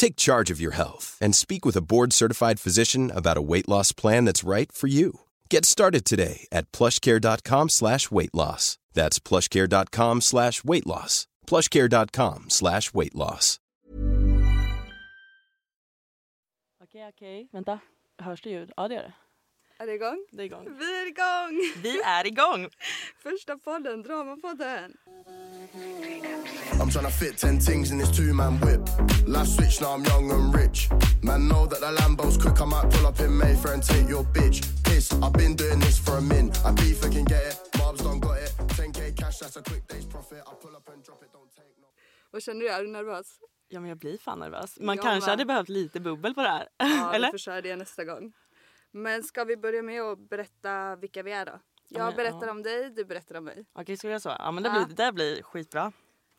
Take charge of your health and speak with a board-certified physician about a weight loss plan that's right for you. Get started today at plushcare.com slash weight loss. That's plushcare.com slash weight loss. plushcare.com slash weight loss. Okej, okej. Vänta. Hörs det ljud? Ja, det gör det. Är det igång? Det är igång. Vi är igång! Vi är igång! Första podden, Dramapodden. I'm tryna fit ten things in this two man whip. Life switch now I'm young and rich. Man know that the Lambo's quick. I might pull up in Mayfair and take your bitch. Piss, I've been doing this for a min. I beef I can get it. Mobs don't got it. 10k cash, that's a quick day's profit. I pull up and drop it, don't take no. Vad känner du? Är du nervös? Ja, men jag blir fan nervös. Man Jag kanske med. hade behövt lite bubbel på det här. Ja, Eller? vi får köra det nästa gång. Men ska vi börja med att berätta vilka vi är då? Jag men, berättar ja. om dig, du berättar om mig. Okej, ska vi göra så? Ja, men det, Ja. blir, det där blir skitbra.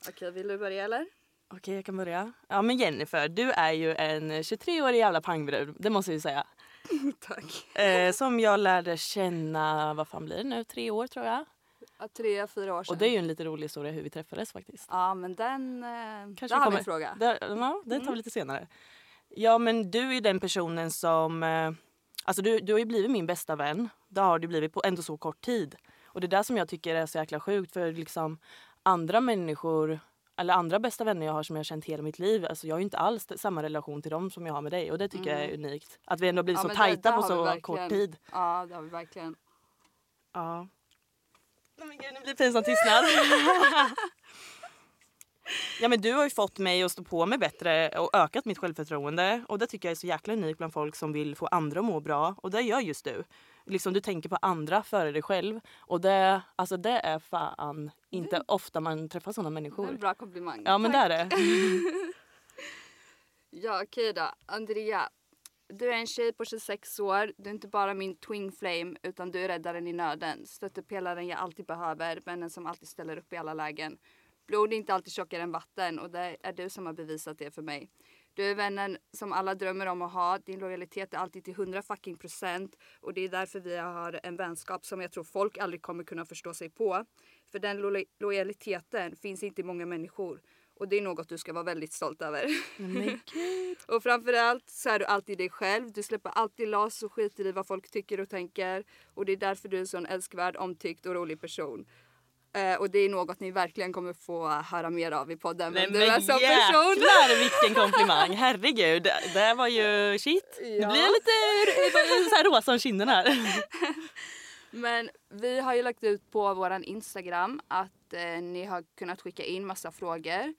Okej, vill du börja eller? Okej, jag kan börja. Ja, men Jennifer, du är ju en 23-årig jävla pangbrud. Det måste jag ju säga. Tack. Eh, som jag lärde känna, vad fan blir det nu? Tre år tror jag. Ja, tre, fyra år sedan. Och det är ju en lite rolig historia hur vi träffades faktiskt. Ja, men den... Eh, Kanske där har vi en fråga. Det, ja, det tar Mm. vi lite senare. Ja, men du är den personen som... Eh, alltså du, du har ju blivit min bästa vän. Det har du blivit på ändå så kort tid. Och det är där som jag tycker är så jäkla sjukt. För liksom andra människor, eller andra bästa vänner jag har som jag har känt hela mitt liv. Alltså jag har ju inte alls samma relation till dem som jag har med dig. Och det tycker jag är unikt. Att vi ändå har blivit Mm. Ja, så det- tajta på så kort tid. Ja, det har vi verkligen. Ja. Nej men gud, nu blir det pinsam tystnad. ja men du har ju fått mig att stå på mig bättre och ökat mitt självförtroende. Och det tycker jag är så jäkla unikt bland folk som vill få andra att må bra. Och det gör just du. Liksom du tänker på andra före dig själv. Och det, alltså det är fan inte ofta man träffar sådana Det är människor. en bra komplimang. Ja men det är det. Ja, okej då. Andrea, du är en tjej på 26 år. Du är inte bara min twin flame utan du är räddaren i nöden. Stöttepelaren jag alltid behöver, vännen som alltid ställer upp i alla lägen. Blod är inte alltid tjockare än vatten och det är du som har bevisat det för mig. Du är vännen som alla drömmer om att ha. Din lojalitet är alltid till 100 fucking procent och det är därför vi har en vänskap som jag tror folk aldrig kommer kunna förstå sig på. För den lo- lojaliteten finns inte i många människor och det är något du ska vara väldigt stolt över. Och framförallt så är du alltid dig själv. Du släpper alltid loss och skiter i vad folk tycker och tänker. Och det är därför du är en sån älskvärd, omtyckt och rolig person. Eh, och det är något ni verkligen kommer få höra mer av i podden. Nej Men du är som person. jäklar vilken komplimang. Herregud. Det, var ju shit. Nu Ja. blir jag lite så här rosa om kinden här. Men vi har ju lagt ut på våran Instagram att eh, ni har kunnat skicka in massa frågor.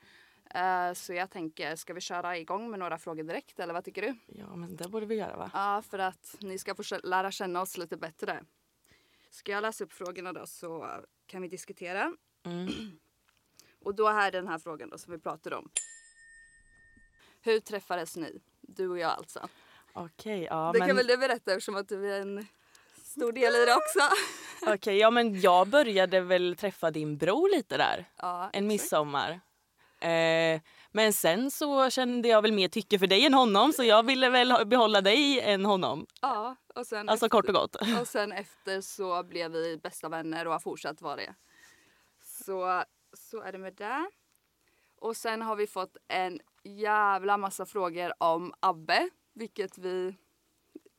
Eh, så jag tänker, ska vi köra igång med några frågor direkt eller vad tycker du? Ja men det borde vi göra va? Ja, för att ni ska få lära känna oss lite bättre. Ska jag läsa upp frågorna då så kan vi diskutera. Mm. Och då är den här frågan då som vi pratade om. Hur träffades ni? Du och jag alltså. Okej, ja det men... kan väl du berätta eftersom att du är en stor del i det också. Okej, ja men jag började väl träffa din bror lite där. Ja, En exakt. midsommar. Eh, men sen så kände jag väl mer tycke för dig än honom så jag ville väl behålla dig än honom. Ja, och sen, Alltså efter, kort och gott. och sen efter så blev vi bästa vänner och har fortsatt vara det. Så så är det med det. Och sen har vi fått en jävla massa frågor om Abbe, vilket vi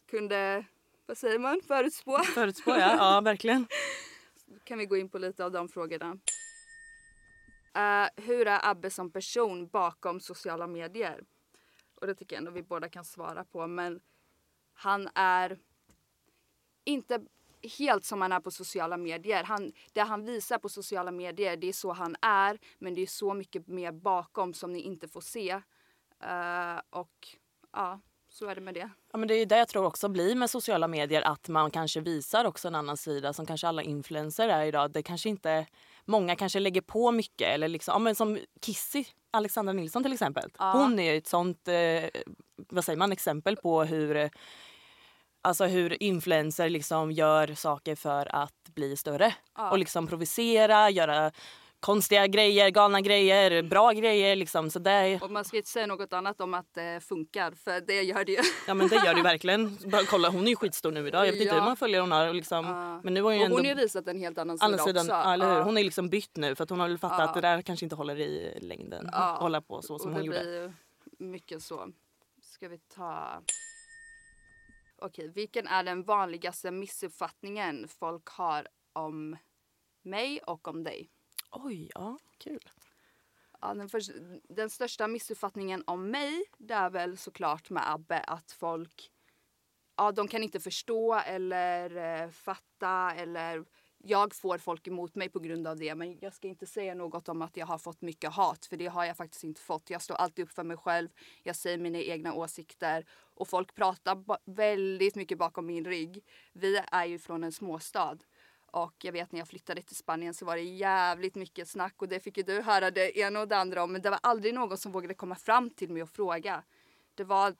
kunde, vad säger man, förutspå. Förutspå ja, ja verkligen. kan vi gå in på lite av de frågorna. Eh, hur är Abbe som person bakom sociala medier? Och det tycker jag ändå vi båda kan svara på. Men han är inte helt som han är på sociala medier. Han, det han visar på sociala medier, det är så han är. Men det är så mycket mer bakom som ni inte får se. Uh, och ja, så är det med det. Ja, men det är det jag tror också blir med sociala medier, att man kanske visar också en annan sida som kanske alla influencers är idag. Det kanske inte, många kanske lägger på mycket eller liksom, ja, men som Kissy, Alexandra Nilsson till exempel. Hon är ett sånt, eh, vad säger man, exempel på hur Alltså hur influencer liksom gör saker för att bli större. Och liksom provocera, göra konstiga grejer, galna grejer, bra grejer. Liksom. Så det är, Och man ska inte säga något annat om att det funkar, för det gör det ju. Ja men det gör det verkligen. Bara kolla hon är ju skitstor nu idag. Jag vet inte Ja. hur många följare hon och Liksom. Men nu har hon ju Och hon ändå har ju visat en helt annan sida sidan, också. ja, eller hur? Ja. Hon är liksom bytt nu för att hon har väl fattat Ja. att det där kanske inte håller i längden. Ja. Hålla på så som och hon det gjorde. blir mycket så. Ska vi ta... Okej, vilken är den vanligaste missuppfattningen folk har om mig och om dig? Oj, ja kul. Ja, den, först, den största missuppfattningen om mig det är väl såklart med Abbe att folk ja, de kan inte förstå eller eh, fatta eller jag får folk emot mig på grund av det men jag ska inte säga något om att jag har fått mycket hat för det har jag faktiskt inte fått. Jag står alltid upp för mig själv, jag säger mina egna åsikter och folk pratar ba- väldigt mycket bakom min rygg. Vi är ju från en småstad och jag vet när jag flyttade till Spanien så var det jävligt mycket snack och det fick ju du höra det ena och det andra om. Men det var aldrig någon som vågade komma fram till mig och fråga. Det var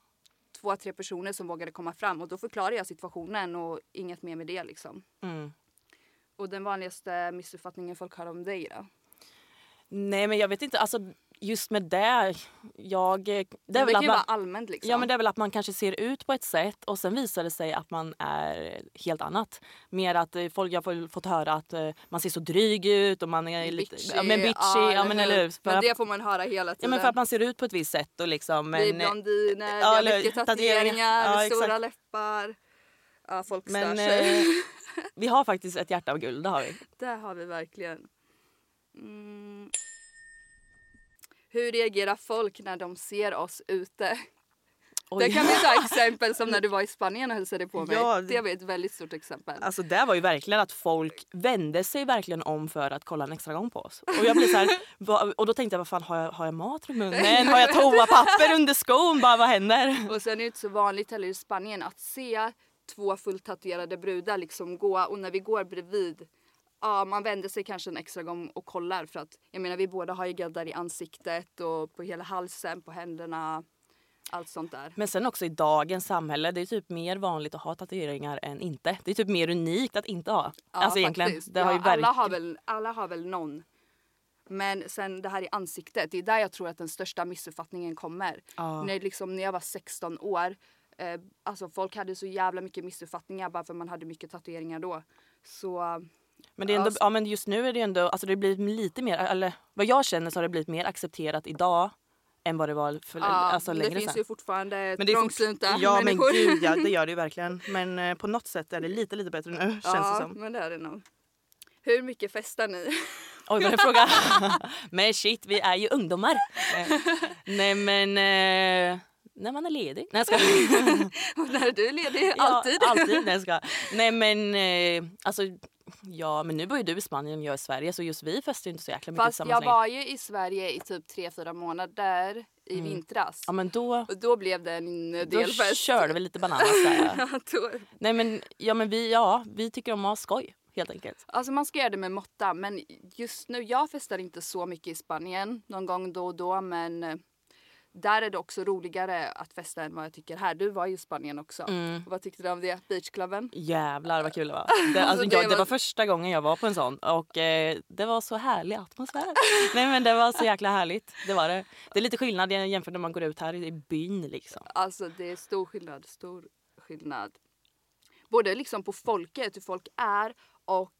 två, tre personer som vågade komma fram och då förklarade jag situationen och inget mer med det liksom. Mm. Och den vanligaste missuppfattningen folk har om dig då? Nej men jag vet inte, alltså just med det. Jag, det är Det, väl kan att man, allmänt liksom. Ja men det är väl att man kanske ser ut på ett sätt och sen visar det sig att man är helt annat. Mer att eh, folk, jag har fått höra att eh, man ser så dryg ut och man är lite Bitchy, ja, men bitchy. Ja, men eller hur? Men det får man höra hela Ja tiden. men för att man ser ut på ett visst sätt och liksom. Men, vi är blondiner, Ja, vi har mycket tatueringar. Ja, stora läppar. Ja, folk men stör sig. eh, vi har faktiskt ett hjärta av guld, det har vi. Det har vi verkligen. Mm. Hur reagerar folk när de ser oss ute? Oj. Det kan vi ta exempel som när du var i Spanien och hälsade på mig. Ja, det var ett väldigt stort exempel. Alltså det var ju verkligen att folk vände sig verkligen om för att kolla en extra gång på oss. Och jag blev så här, och då tänkte jag vad fan har jag, har jag mat i munnen? Har jag toapapper under skon? Bara vad händer? Och sen är det inte så vanligt heller i Spanien att se två fullt tatuerade brudar liksom gå och när vi går bredvid Ja, man vänder sig kanske en extra gång och kollar för att jag menar vi båda har ju gaddar i ansiktet och på hela halsen, på händerna, allt sånt där. Men sen också i dagens samhälle, det är typ mer vanligt att ha tatueringar än inte. Det är typ mer unikt att inte ha. Ja, alltså egentligen. faktiskt. Det har ju alla, har väl, alla har väl någon. Men sen det här i ansiktet, det är där jag tror att den största missuppfattningen kommer. Ja. När, liksom, när jag var 16 år, eh, alltså folk hade så jävla mycket missuppfattningar bara för man hade mycket tatueringar då. Så Men, det är ändå, Alltså- ja, men just nu är det ändå, alltså det blir lite mer, eller vad jag känner så har det blivit mer accepterat idag än vad det var för ja, alltså, det längre finns sedan. ju fortfarande Men det är fort- trångsynta Ja men människor. gud ja, det gör det ju verkligen. Men eh, på något sätt är det lite lite bättre nu känns det ja, som. men det är det nog. Hur mycket festar ni? Oj vad en fråga. men shit vi är ju ungdomar. Eh, Nej men eh, när man är ledig. Nej jag. Och när du är ledig? Ja, Alltid? alltid. Nej jag skojar. Nej men eh, alltså ja men nu bor ju du i Spanien och jag i Sverige så just vi festar ju inte så jäkla mycket Fast jag var ju i Sverige i typ 3-4 månader i vintras. Ja men då, Och då blev det en då delfest. körde vi lite bananas där. Då- Nej men, ja, men vi, ja, vi tycker om att ha skoj helt enkelt. Alltså man ska göra det med måtta men just nu, jag festar inte så mycket i Spanien. Någon gång då och då men eh, där är det också roligare att festa än vad jag tycker här. Du var i Spanien också. Mm. Vad tyckte du om det? Beachklubben? Jävlar vad kul det var. Det, alltså, det jag, det var- första gången jag var på en sån och eh, det var så härlig atmosfär. Nej men det var så jäkla härligt. Det var det. Det är lite skillnad jämfört när man går ut här i byn liksom. Alltså det är stor skillnad, stor skillnad. Både liksom på folket, hur folk är och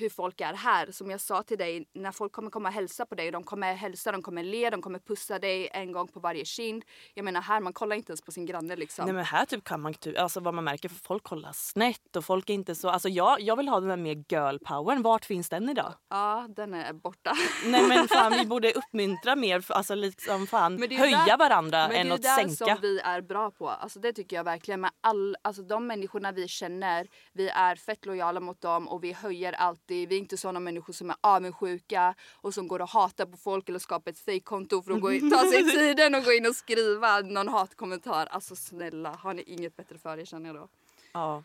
hur folk är här. Som jag sa till dig, när folk kommer komma och hälsa på dig, de kommer hälsa, de kommer le, de kommer pussa dig en gång på varje kind. Jag menar här, man kollar inte ens på sin granne liksom. Nej men här typ kan man typ, alltså vad man märker, för folk kollar snett och folk är inte så, alltså jag, jag vill ha den där mer girl powern. Vart finns den idag? Ja, den är borta. Nej men fan vi borde uppmuntra mer, alltså liksom fan Men det är höja där- varandra Men än det är att ju där sänka. som vi är bra på. Alltså det tycker jag verkligen. Med all, alltså de människorna vi känner, vi är fett lojala mot dem och vi höjer alltid. Vi är inte sådana människor som är avundsjuka och som går och hatar på folk eller skapar ett fejkkonto för att gå in, ta sig tiden och gå in och skriva någon hatkommentar. Alltså snälla, har ni inget bättre för er känner jag då. Ja.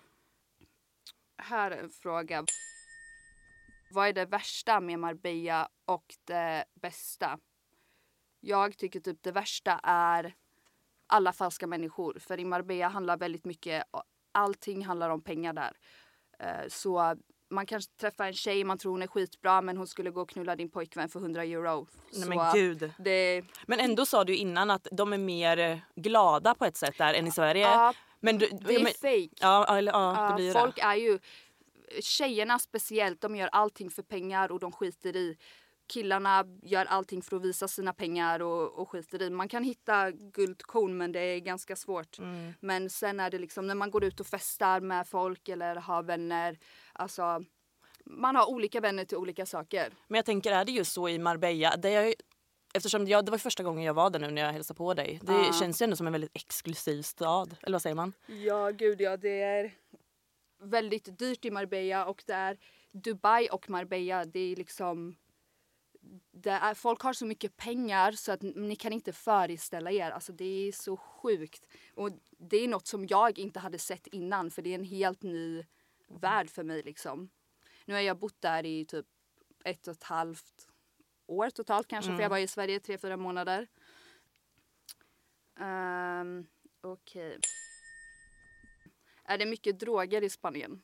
Här är en fråga. Vad är det värsta med Marbella och det bästa? Jag tycker typ det värsta är alla falska människor. För i Marbella handlar väldigt mycket, allting handlar om pengar där. Eh, Så man kanske träffar en tjej, man tror hon är skitbra men hon skulle gå och knulla din pojkvän för 100 euro. Nej men gud. Det, Men ändå sa du innan att de är mer eh, glada på ett sätt där än i Sverige. ja, men du, det är men, fake. Ja, eller, ja, det blir folk det. är ju, tjejerna speciellt, de gör allting för pengar och de skiter i. Killarna gör allting för att visa sina pengar och, och skiter i. Man kan hitta guldkorn men det är ganska svårt. Mm. Men sen är det liksom när man går ut och festar med folk eller har vänner. Alltså, man har olika vänner till olika saker. Men jag tänker, är det just så i Marbella? Det är, eftersom jag, det var första gången jag var där nu när jag hälsade på dig. Det Ja. känns ju ändå som en väldigt exklusiv stad. Eller vad säger man? Ja, gud ja. Det är väldigt dyrt i Marbella och det är Dubai och Marbella. Det är liksom... Det är, folk har så mycket pengar så att ni kan inte föreställa er. Alltså det är så sjukt. Och det är något som jag inte hade sett innan för det är en helt ny värld för mig liksom. Nu har jag bott där i typ ett och ett halvt år totalt kanske för jag var i Sverige tre, fyra månader. Um, Okej. Är det mycket droger i Spanien?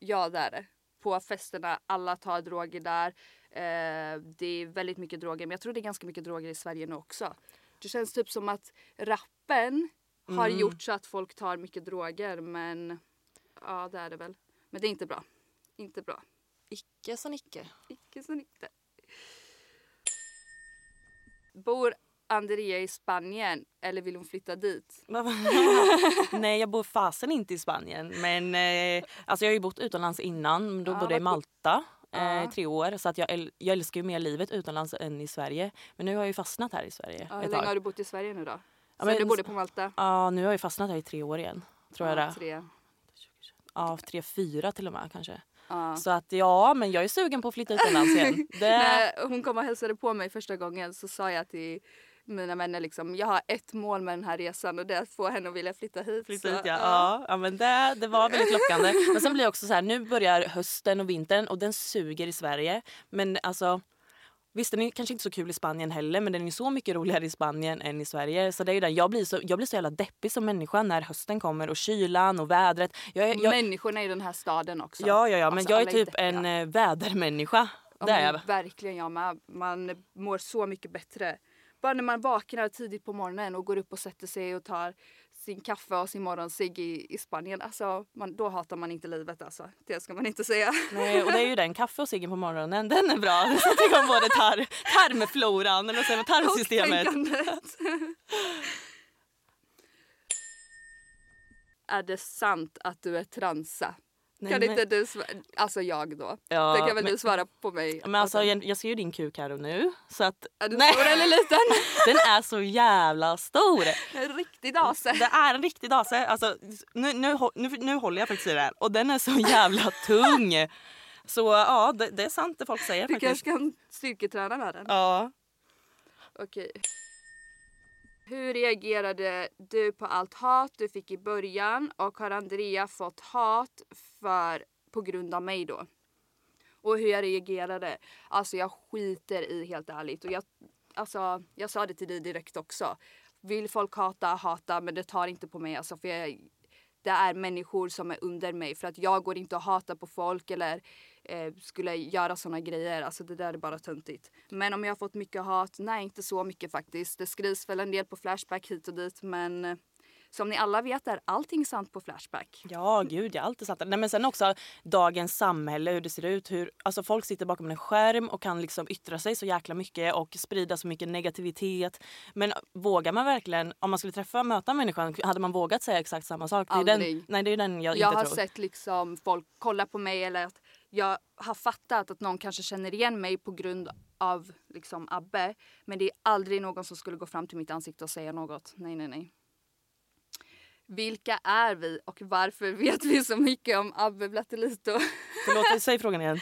Ja, det är det. På festerna, alla tar droger där. Eh, det är väldigt mycket droger, men jag tror det är ganska mycket droger i Sverige nu också. Det känns typ som att rappen har gjort så att folk tar mycket droger, men ja, det är det väl. Men det är inte bra. Inte bra. Icke som icke. Icke så inte. Bor Andrea i Spanien eller vill hon flytta dit? Nej jag bor fasen inte i Spanien. Men eh, alltså jag har ju bott utomlands innan. Då Ja, bodde jag i Malta eh, Ja. i tre år. Så att jag, äl- jag älskar ju mer livet utomlands än i Sverige. Men nu har jag ju fastnat här i Sverige Ja, hur länge har du bott i Sverige nu då? Ja, Sen men- du bodde på Malta? Ja nu har jag fastnat här i tre år igen. Tror jag ja, det. tre. Ja tre, fyra till och med kanske. Ja. Så att ja men jag är sugen på att flytta utomlands igen. Det, När hon kom och hälsade på mig första gången så sa jag till mina vänner liksom, jag har ett mål med den här resan och det är att få henne att vilja flytta hit. Flytta hit, ja. Ja, ja, men det, det var väldigt lockande. Men sen blir det också så här, nu börjar hösten och vintern och den suger i Sverige. Men alltså, visst den är kanske inte så kul i Spanien heller men den är så mycket roligare i Spanien än i Sverige. Så det är ju det. Jag, blir så, jag blir så jävla deppig som människa när hösten kommer och kylan och vädret. Jag, är- jag, Människorna i den här staden också. ja, ja, ja, men Alltså, jag är typ deppiga. en eh, vädermänniska. Ja, det är jag. Verkligen jag med. Man mår så mycket bättre. Bara när man vaknar tidigt på morgonen och går upp och sätter sig och tar sin kaffe och sin morgonscigg i, i Spanien. Alltså, man, då hatar man inte livet alltså. Det ska man inte säga. Nej, och det är ju den, kaffe och ciggen på morgonen, den är bra. Den sätter igång både tar, tarmfloran, eller vad säger man, tarmsystemet. Är det sant att du är transa? Nej, kan men- inte du svara? Alltså jag då. Ja, det kan väl men- du svara på mig? Men alltså, jag, jag ser ju din kuk här och nu. Så att, är nej, stor eller liten? den är så jävla stor. En riktig dase. Det är en riktig dase. Alltså, nu, nu, nu, nu håller jag faktiskt i den och den är så jävla tung. Så ja, det, det är sant det folk säger Du faktiskt. kanske kan styrketräna med den? Ja. Okej. Hur reagerade du på allt hat du fick i början och har Andrea fått hat för, på grund av mig då? Och hur jag reagerade? Alltså jag skiter i helt ärligt. Och jag, alltså, jag sa det till dig direkt också. Vill folk hata, hata men det tar inte på mig. Alltså, för jag, det är människor som är under mig. För att jag går inte och hatar på folk eller eh, skulle göra såna grejer. Alltså det där är bara töntigt. Men om jag har fått mycket hat? Nej, inte så mycket faktiskt. Det skrivs väl en del på Flashback hit och dit men eh, Som ni alla vet är allting sant på Flashback. Ja, gud, jag har alltid satt det. Nej, men sen också dagens samhälle, hur det ser ut. Hur, alltså folk sitter bakom en skärm och kan liksom yttra sig så jäkla mycket och sprida så mycket negativitet. Men vågar man verkligen, om man skulle träffa och möta människan, hade man vågat säga exakt samma sak? Det är den, Aldrig. nej, det är den jag, Jag inte har tror. sett liksom folk kolla på mig eller att jag har fattat att någon kanske känner igen mig på grund av liksom Abbe. Men det är aldrig någon som skulle gå fram till mitt ansikte och säga något. Nej, nej, nej. Vilka är vi och varför vet vi så mycket om Abbe Blattelito? Förlåt, säg frågan igen.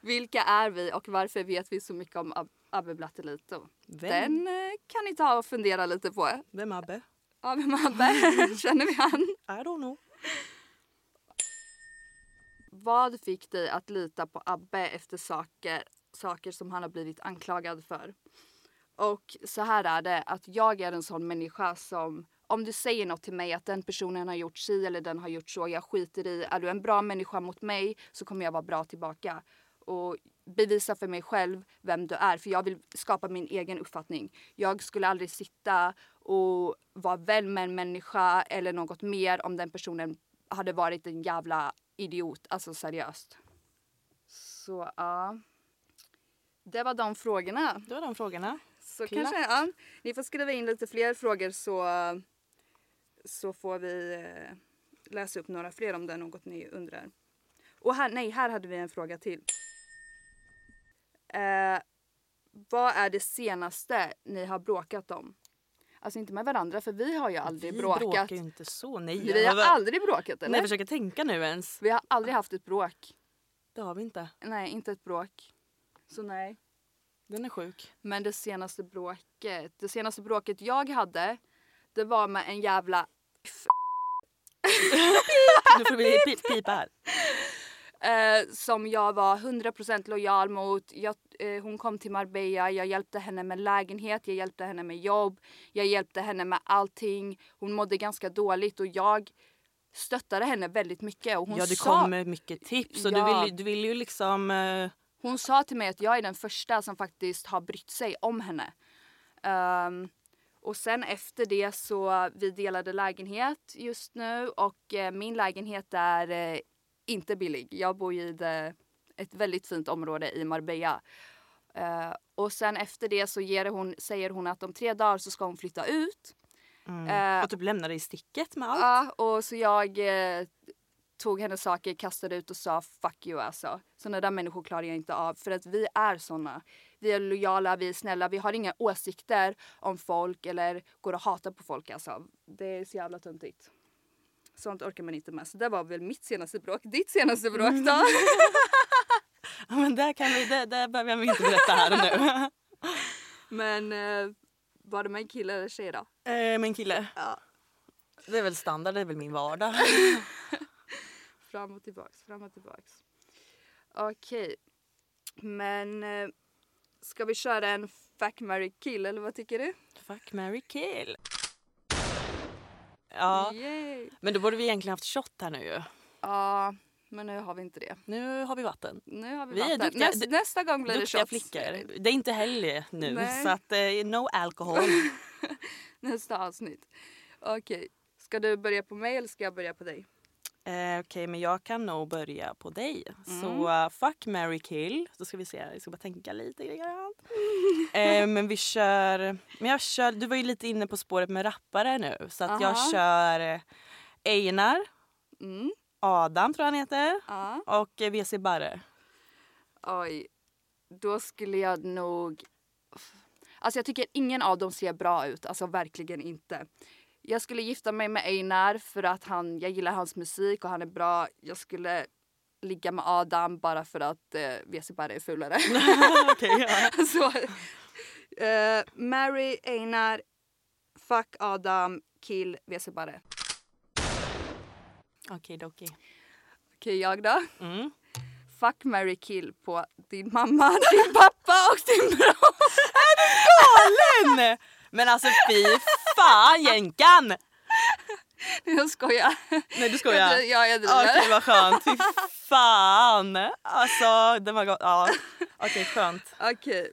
Vilka är vi och varför vet vi så mycket om Ab- Abbe Blattelito? Vem? Den eh, kan ni ta och fundera lite på. Vem Abbe? Ja, vem Abbe? Känner vi han? I don't know. Vad fick dig att lita på Abbe efter saker, saker som han har blivit anklagad för? Och så här är det att jag är en sån människa som om du säger något till mig att den personen har gjort si eller den har gjort så, jag skiter i. Är du en bra människa mot mig så kommer jag vara bra tillbaka. Och bevisa för mig själv vem du är. För jag vill skapa min egen uppfattning. Jag skulle aldrig sitta och vara vän med en människa eller något mer om den personen hade varit en jävla idiot. Alltså seriöst. Så ja. Det var de frågorna. Det var de frågorna. Så Klart. kanske, ja, ni får skriva in lite fler frågor så, så får vi eh, läsa upp några fler om det är något ni undrar. Och här, nej, här hade vi en fråga till. Eh, vad är det senaste ni har bråkat om? Alltså inte med varandra för vi har ju aldrig Vi bråkat. bråkar ju inte så. Nej, Vi har aldrig bråkat Nej, eller? jag försöker tänka nu ens. Vi har aldrig haft ett bråk. Det har vi inte. Nej, inte ett bråk. Så nej. Den är sjuk. Men det senaste bråket, det senaste bråket jag hade, det var med en jävla Nu får vi pip, pipa här. eh, som jag var 100% lojal mot. Jag, hon kom till Marbella, jag hjälpte henne med lägenhet, jag hjälpte henne med jobb, jag hjälpte henne med allting. Hon mådde ganska dåligt och jag stöttade henne väldigt mycket. Och hon, Ja, du sa, kom med mycket tips och Ja. du, vill, du vill ju liksom... eh, hon sa till mig att jag är den första som faktiskt har brytt sig om henne. Ehm, och sen efter det så vi delade lägenhet just nu och eh, min lägenhet är eh, inte billig. Jag bor i det, ett väldigt fint område i Marbella. Eh, och sen efter det så ger hon, säger hon att om tre dagar så ska hon flytta ut. Eh, och typ lämnar dig i sticket med allt. Ja, och så jag eh, tog hennes saker, kastade ut och sa fuck you alltså. Sådana där människor klarar jag inte av för att vi är såna. Vi är lojala, vi är snälla, vi har inga åsikter om folk eller går och hatar på folk alltså. Det är så jävla töntigt. Sånt orkar man inte med. Så det var väl mitt senaste bråk. Ditt senaste bråk då? Ja, Men där, kan vi, där, där behöver vi inte berätta här nu. Men eh, var det med en kille eller tjej då? Eh, Min kille. Ja. Det är väl standard, det är väl min vardag. Fram och tillbaks, fram och tillbaks. Okej. Men eh, ska vi köra en fuck, marry, kill eller vad tycker du? Fuck, marry, kill. Ja, Yay. men då borde vi egentligen haft shot här nu ju. Ja, men nu har vi inte det. Nu har vi vatten. Nu har vi, Vi är vatten. duktiga- Näst, nästa gång blir det shots. flickor. Det är inte helg nu Nej. så att eh, no alcohol. Nästa avsnitt. Okej. Ska du börja på mig eller ska jag börja på dig? Eh, Okej, men jag kan nog börja på dig. Mm. Så uh, fuck, marry, kill. Då ska vi se, jag ska bara tänka lite grann. eh, men vi kör, men jag kör, du var ju lite inne på spåret med rappare nu. Så att jag Aha. kör eh, Einar, Mm. Adam tror jag han heter Ja. och eh, WC Barre. Oj. Då skulle jag nog... Alltså jag tycker ingen av dem ser bra ut. Alltså verkligen inte. Jag skulle gifta mig med Einar för att han, jag gillar hans musik och han är bra. Jag skulle ligga med Adam bara för att eh, WC bara är fulare. Ja. Så, eh, Mary, Einar, fuck Adam, kill WC bara. Okej, doki. Okej, jag då? Mm. Fuck, Mary, kill på din mamma, din pappa och din bror. Galen! Men alltså fy fan jänkan! Jag skojar. Nej du skojar. Jag, ja, jag Okej driver. vad skönt, fy fan! Alltså det var gott. Ja. Okej skönt. Okej.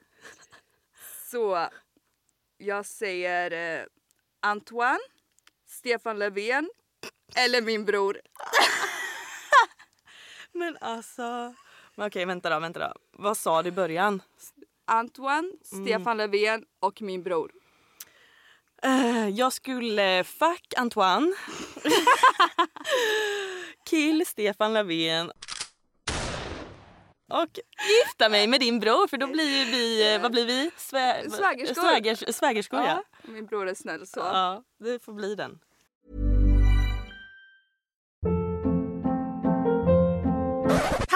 Så jag säger eh, Antoine, Stefan Löfven eller min bror. Men alltså... Men okej, vänta då, vänta då. Vad sa du i början? Antoine, Stefan Löfven och min bror. Eh, jag skulle fuck Antoine. Kill Stefan Löfven. Och gifta mig med din bror för då blir ju vi, eh, vad blir vi? Svä, Svägerskor. Svägers, svägerskor ja. Min bror är snäll så. Ja, det får bli den.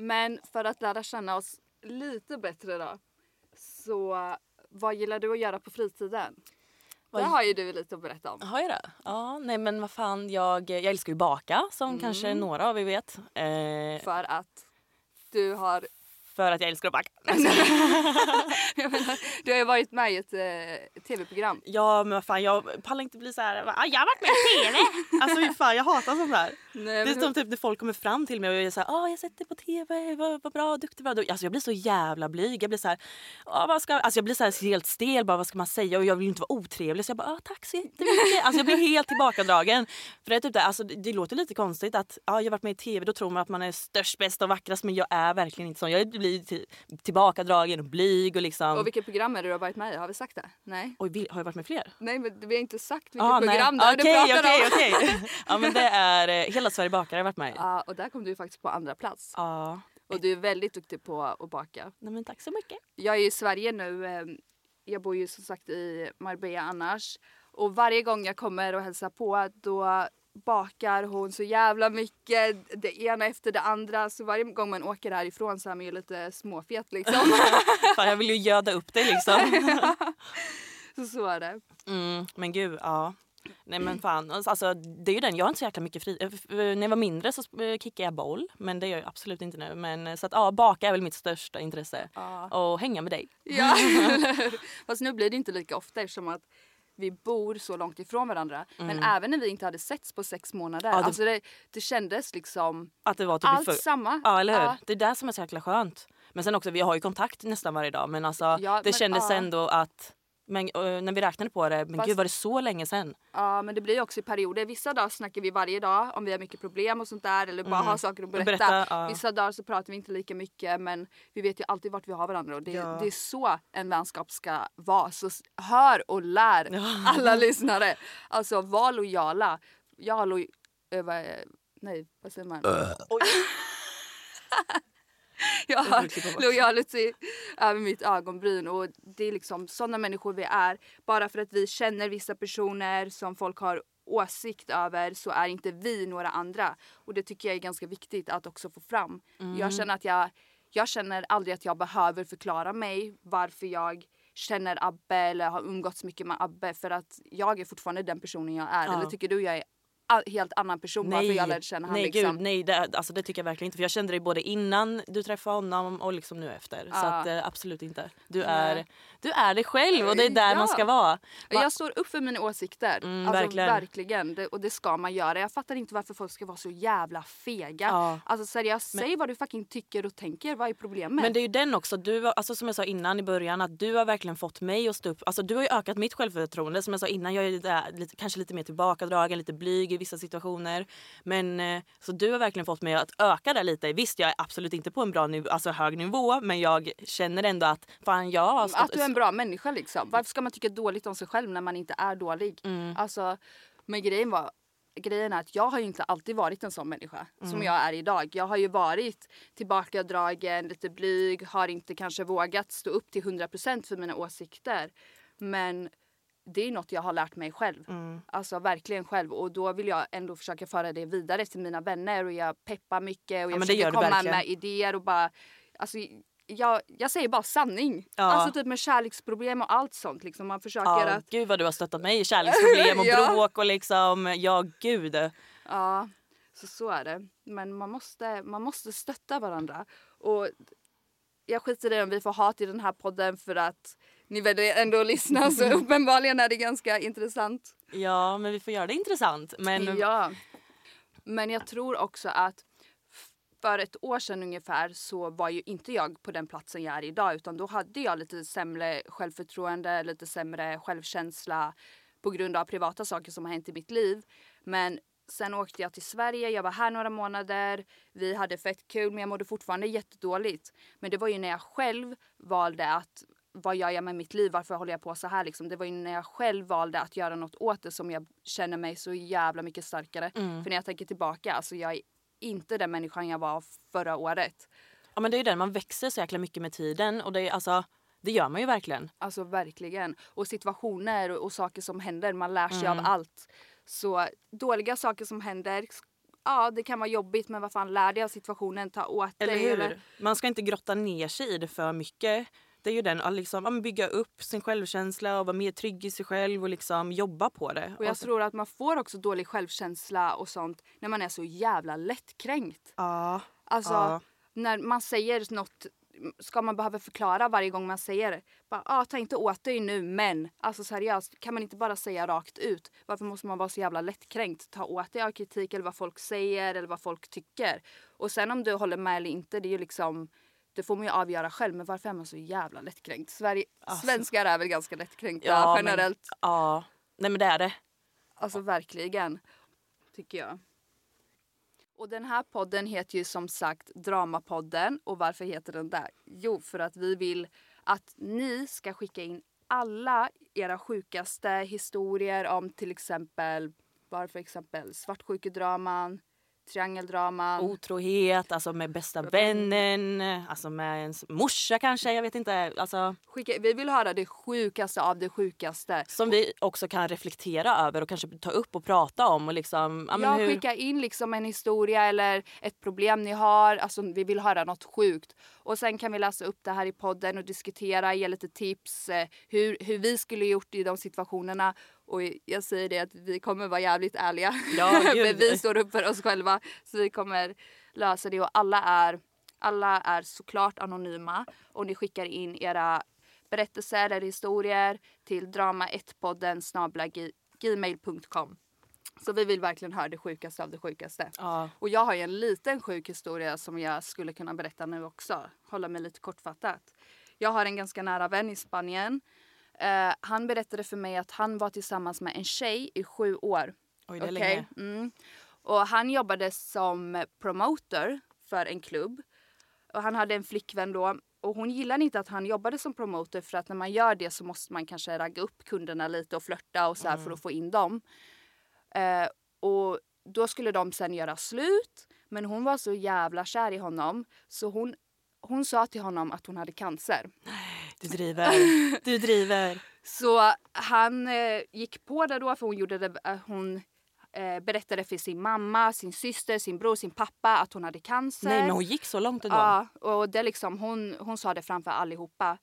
Men för att lära känna oss lite bättre då. Så vad gillar du att göra på fritiden? Vad- Det har ju du lite att berätta om. Har jag det? Ja, nej men vad fan, jag, jag älskar ju baka som kanske några av er vet. Eh, För att du har, för att jag älskar att baka. jag menar, du har ju varit med i ett eh, tv-program. Ja men vad fan jag pallar inte bli så här. "Ah, jag har varit med i TV. alltså fan jag hatar sånt där. Nej, Det är men som typ när folk kommer fram till mig och är såhär, ah, jag sett dig på TV, vad, vad bra, duktig, bra. Alltså jag blir så jävla blyg. Jag blir såhär, ah, vad ska, alltså jag blir så här helt stel, bara vad ska man säga? Och jag vill ju inte vara otrevlig så jag bara, ah, tack så jättemycket. Alltså jag blir helt tillbakadragen. För det är typ det, alltså det, det låter lite konstigt att, ah, jag har varit med i TV, då tror man att man är störst, bäst och vackrast men jag är verkligen inte sån. Jag blir till, tillbakadragen och blyg och liksom. Och vilket program är det du har varit med i? Har vi sagt det? Nej. Oj, vil- har jag varit med fler? Nej men vi har inte sagt vilket Ah, nej. program det är du Okej, pratar okej, om. okej. Ja men det är eh, Hela Sverige bakar har jag varit med i. Ja, och där kom du faktiskt på andra plats. Ja. Och du är väldigt duktig på att baka. Nej, men tack så mycket. Jag är i Sverige nu. eh, Jag bor ju som sagt i Marbella annars. Och varje gång jag kommer och hälsar på då bakar hon så jävla mycket. Det ena efter det andra. Så varje gång man åker härifrån så är man ju lite småfet liksom. Fan, jag vill ju göda upp dig liksom. så så är det. Mm, men gud, ja. Nej men fan, alltså, det är ju den. Jag har inte så jäkla mycket fri... eh, f- När jag var mindre så eh, kickade jag boll. Men det gör jag absolut inte nu. Men eh, så att ja, baka är väl mitt största intresse. Och hänga med dig. Ja, Fast nu blir det inte lika ofta eftersom att vi bor så långt ifrån varandra. Men även när vi inte hade setts på sex månader. Mm. Ja, det- Alltså det, det kändes liksom Att det var typ allt för... samma. Ja eller hur. Ja. Det är det som är så jäkla skönt. Men sen också, vi har ju kontakt nästan varje dag. Men alltså Ja, det men, kändes ja. ändå att... Men eh, när vi räknade på det, men Fast- gud var det så länge sen? Ja men det blir också i perioder. Vissa dagar snackar vi varje dag om vi har mycket problem och sånt där eller bara har saker att berätta. Berätta, ja. Vissa dagar så pratar vi inte lika mycket men vi vet ju alltid vart vi har varandra och det, Ja. det är så en vänskap ska vara. Så hör och lär alla lyssnare. Alltså var lojala. Jag har loj... äh, nej vad säger man? Oj. Jag har loyalty över mitt ögonbryn och det är liksom sådana människor vi är. Bara för att vi känner vissa personer som folk har åsikt över så är inte vi några andra. Och det tycker jag är ganska viktigt att också få fram. Mm. Jag känner att jag, jag känner aldrig att jag behöver förklara mig varför jag känner Abbe eller har umgåtts mycket med Abbe för att jag är fortfarande den personen jag är. Ja. Eller tycker du jag är helt annan person varför jag lärde känna honom? nej liksom? gud, nej det, alltså det tycker jag verkligen inte. För jag kände dig både innan du träffade honom och liksom nu efter. Så Ja. att, eh, absolut inte. Du är, du är dig själv och det är där Ja. man ska vara. Va- Jag står upp för mina åsikter. Mm, alltså, verkligen. verkligen. Det, och det ska man göra. Jag fattar inte varför folk ska vara så jävla fega. Ja. Alltså seriöst, säg vad du fucking tycker och tänker. Vad är problemet? Men det är ju den också, du, alltså som jag sa innan i början, att du har verkligen fått mig att stå upp. Alltså du har ju ökat mitt självförtroende. Som jag sa innan, jag är där, lite, kanske lite mer tillbakadragen, lite blyg i vissa situationer. Men eh, så du har verkligen fått mig att öka det lite. Visst, jag är absolut inte på en bra nivå, alltså hög nivå, men jag känner ändå att fan jag har stått, Att du är en bra människa liksom. Varför ska man tycka dåligt om sig själv när man inte är dålig? Mm. Alltså, Men grejen var grejen är att jag har ju inte alltid varit en sån människa som jag är idag. Jag har ju varit tillbakadragen, lite blyg, har inte kanske vågat stå upp till 100% för mina åsikter. Men det är något jag har lärt mig själv. Alltså verkligen själv. Och då vill jag ändå försöka föra det vidare till mina vänner och jag peppar mycket och jag gör försöker komma verkligen. med idéer och bara Alltså, jag, jag säger bara sanning. Ja. Alltså typ med kärleksproblem och allt sånt. Liksom. Man försöker Ja, att... gud vad du har stöttat mig i kärleksproblem och Ja. bråk och liksom, ja gud. Ja, så så är det. Men man måste, man måste stötta varandra. Och jag skiter i om vi får hat i den här podden för att ni väljer ändå att lyssna så uppenbarligen är det ganska intressant. Ja men vi får göra det intressant. Men Ja. Men jag tror också att för ett år sedan ungefär så var ju inte jag på den platsen jag är idag utan då hade jag lite sämre självförtroende, lite sämre självkänsla på grund av privata saker som har hänt i mitt liv. Men sen åkte jag till Sverige, jag var här några månader, vi hade fett kul men jag mådde fortfarande jättedåligt. Men det var ju när jag själv valde att vad gör jag med mitt liv? Varför håller jag på så här? Liksom? Det var ju när jag själv valde att göra något åt det som jag känner mig så jävla mycket starkare. För när jag tänker tillbaka, alltså jag är inte den människan jag var förra året. ja, men det är ju det, man växer så jäkla mycket med tiden och det, är, alltså, det gör man ju verkligen. Alltså verkligen. Och situationer och, och saker som händer, man lär sig av allt. Så dåliga saker som händer, ja det kan vara jobbigt men vad fan lär dig av situationen, ta åt Eller dig. hur? Man ska inte grotta ner sig i det för mycket. Är ju den att liksom, bygga upp sin självkänsla och vara mer trygg i sig själv och liksom jobba på det. Och jag Och så- tror att man får också dålig självkänsla och sånt när man är så jävla lättkränkt. Ja. Alltså Ja. när man säger något ska man behöva förklara varje gång man säger det. Bara, ah, ta inte åt dig nu men. Alltså seriöst, kan man inte bara säga rakt ut? Varför måste man vara så jävla lättkränkt? Ta åt dig av kritik eller vad folk säger eller vad folk tycker. Och sen om du håller med eller inte, det är ju liksom det får man ju avgöra själv. Men varför är man så jävla lättkränkt? Sverige, Svenskar är väl ganska lättkränkta Ja, men- generellt. Ja, nej men det är det. Alltså verkligen. Tycker jag. Och den här podden heter ju som sagt Dramapodden. Och varför heter den det? Jo, för att vi vill att ni ska skicka in alla era sjukaste historier om till exempel, bara för exempel svartsjukedraman, triangeldraman. Otrohet, alltså med bästa vännen, alltså med ens morsa kanske, jag vet inte. Alltså, Skicka, vi vill höra det sjukaste av det sjukaste. som vi också kan reflektera över och kanske ta upp och prata om. Och liksom, ja, hur, skicka in liksom en historia eller ett problem ni har. Alltså, vi vill höra något sjukt. Och sen kan vi läsa upp det här i podden och diskutera, ge lite tips eh, hur, hur vi skulle gjort i de situationerna. Och jag säger det att vi kommer vara jävligt ärliga. Ja. Men vi står upp för oss själva. Så vi kommer lösa det. Och alla är, alla är såklart anonyma. Och ni skickar in era berättelser eller historier till drama1podden snabla gmail.com. Så vi vill verkligen höra det sjukaste av det sjukaste. Ja. Och jag har ju en liten sjuk historia som jag skulle kunna berätta nu också. Hålla mig lite kortfattat. Jag har en ganska nära vän i Spanien. Eh, han berättade för mig att han var tillsammans med en tjej i sju år. Oj, det är Okej? länge. Mm. Och han jobbade som promoter för en klubb. Och han hade en flickvän då. Och hon gillade inte att han jobbade som promoter för att när man gör det så måste man kanske ragga upp kunderna lite och flörta och så här för att få in dem. Eh, och då skulle de sen göra slut. Men hon var så jävla kär i honom så hon, hon sa till honom att hon hade cancer. Du driver. Du driver. Så han eh, gick på det då för hon gjorde det, eh, hon eh, berättade för sin mamma, sin syster, sin bror, sin pappa att hon hade cancer. Nej men hon gick så långt ändå. Ja, och det liksom, hon, hon sa det framför allihopa.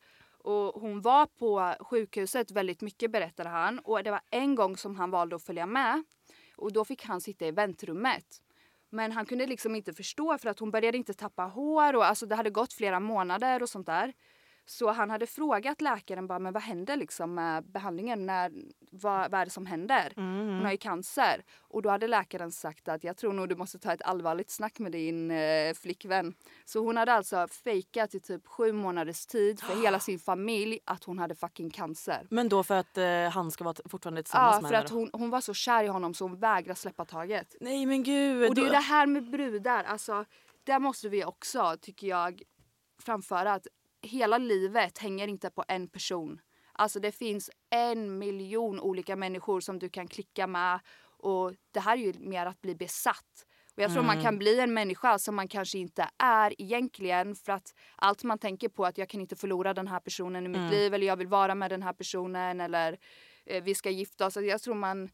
Och hon var på sjukhuset väldigt mycket berättade han. Och det var en gång som han valde att följa med. Och då fick han sitta i väntrummet. Men han kunde liksom inte förstå för att hon började inte tappa hår och alltså det hade gått flera månader och sånt där. Så han hade frågat läkaren bara, men vad händer liksom med behandlingen? När, vad, vad är det som händer? Hon har ju cancer. Och då hade läkaren sagt att jag tror nog du måste ta ett allvarligt snack med din eh, flickvän. Så hon hade alltså fejkat i typ sju månaders tid för hela sin familj att hon hade fucking cancer. Men då för att eh, han ska vara fortfarande tillsammans Ja, med för henne att hon, hon var så kär i honom så hon vägrade släppa taget. Nej men gud. Och det är då- det här med brudar, alltså där måste vi också, tycker jag, framföra att hela livet hänger inte på en person. Alltså det finns en miljon olika människor som du kan klicka med Och det här är ju mer att bli besatt. Och jag tror man Mm. kan bli en människa som man kanske inte är egentligen för att allt man tänker på att jag kan inte förlora den här personen i mitt Mm. liv eller jag vill vara med den här personen eller eh, vi ska gifta oss. Jag tror man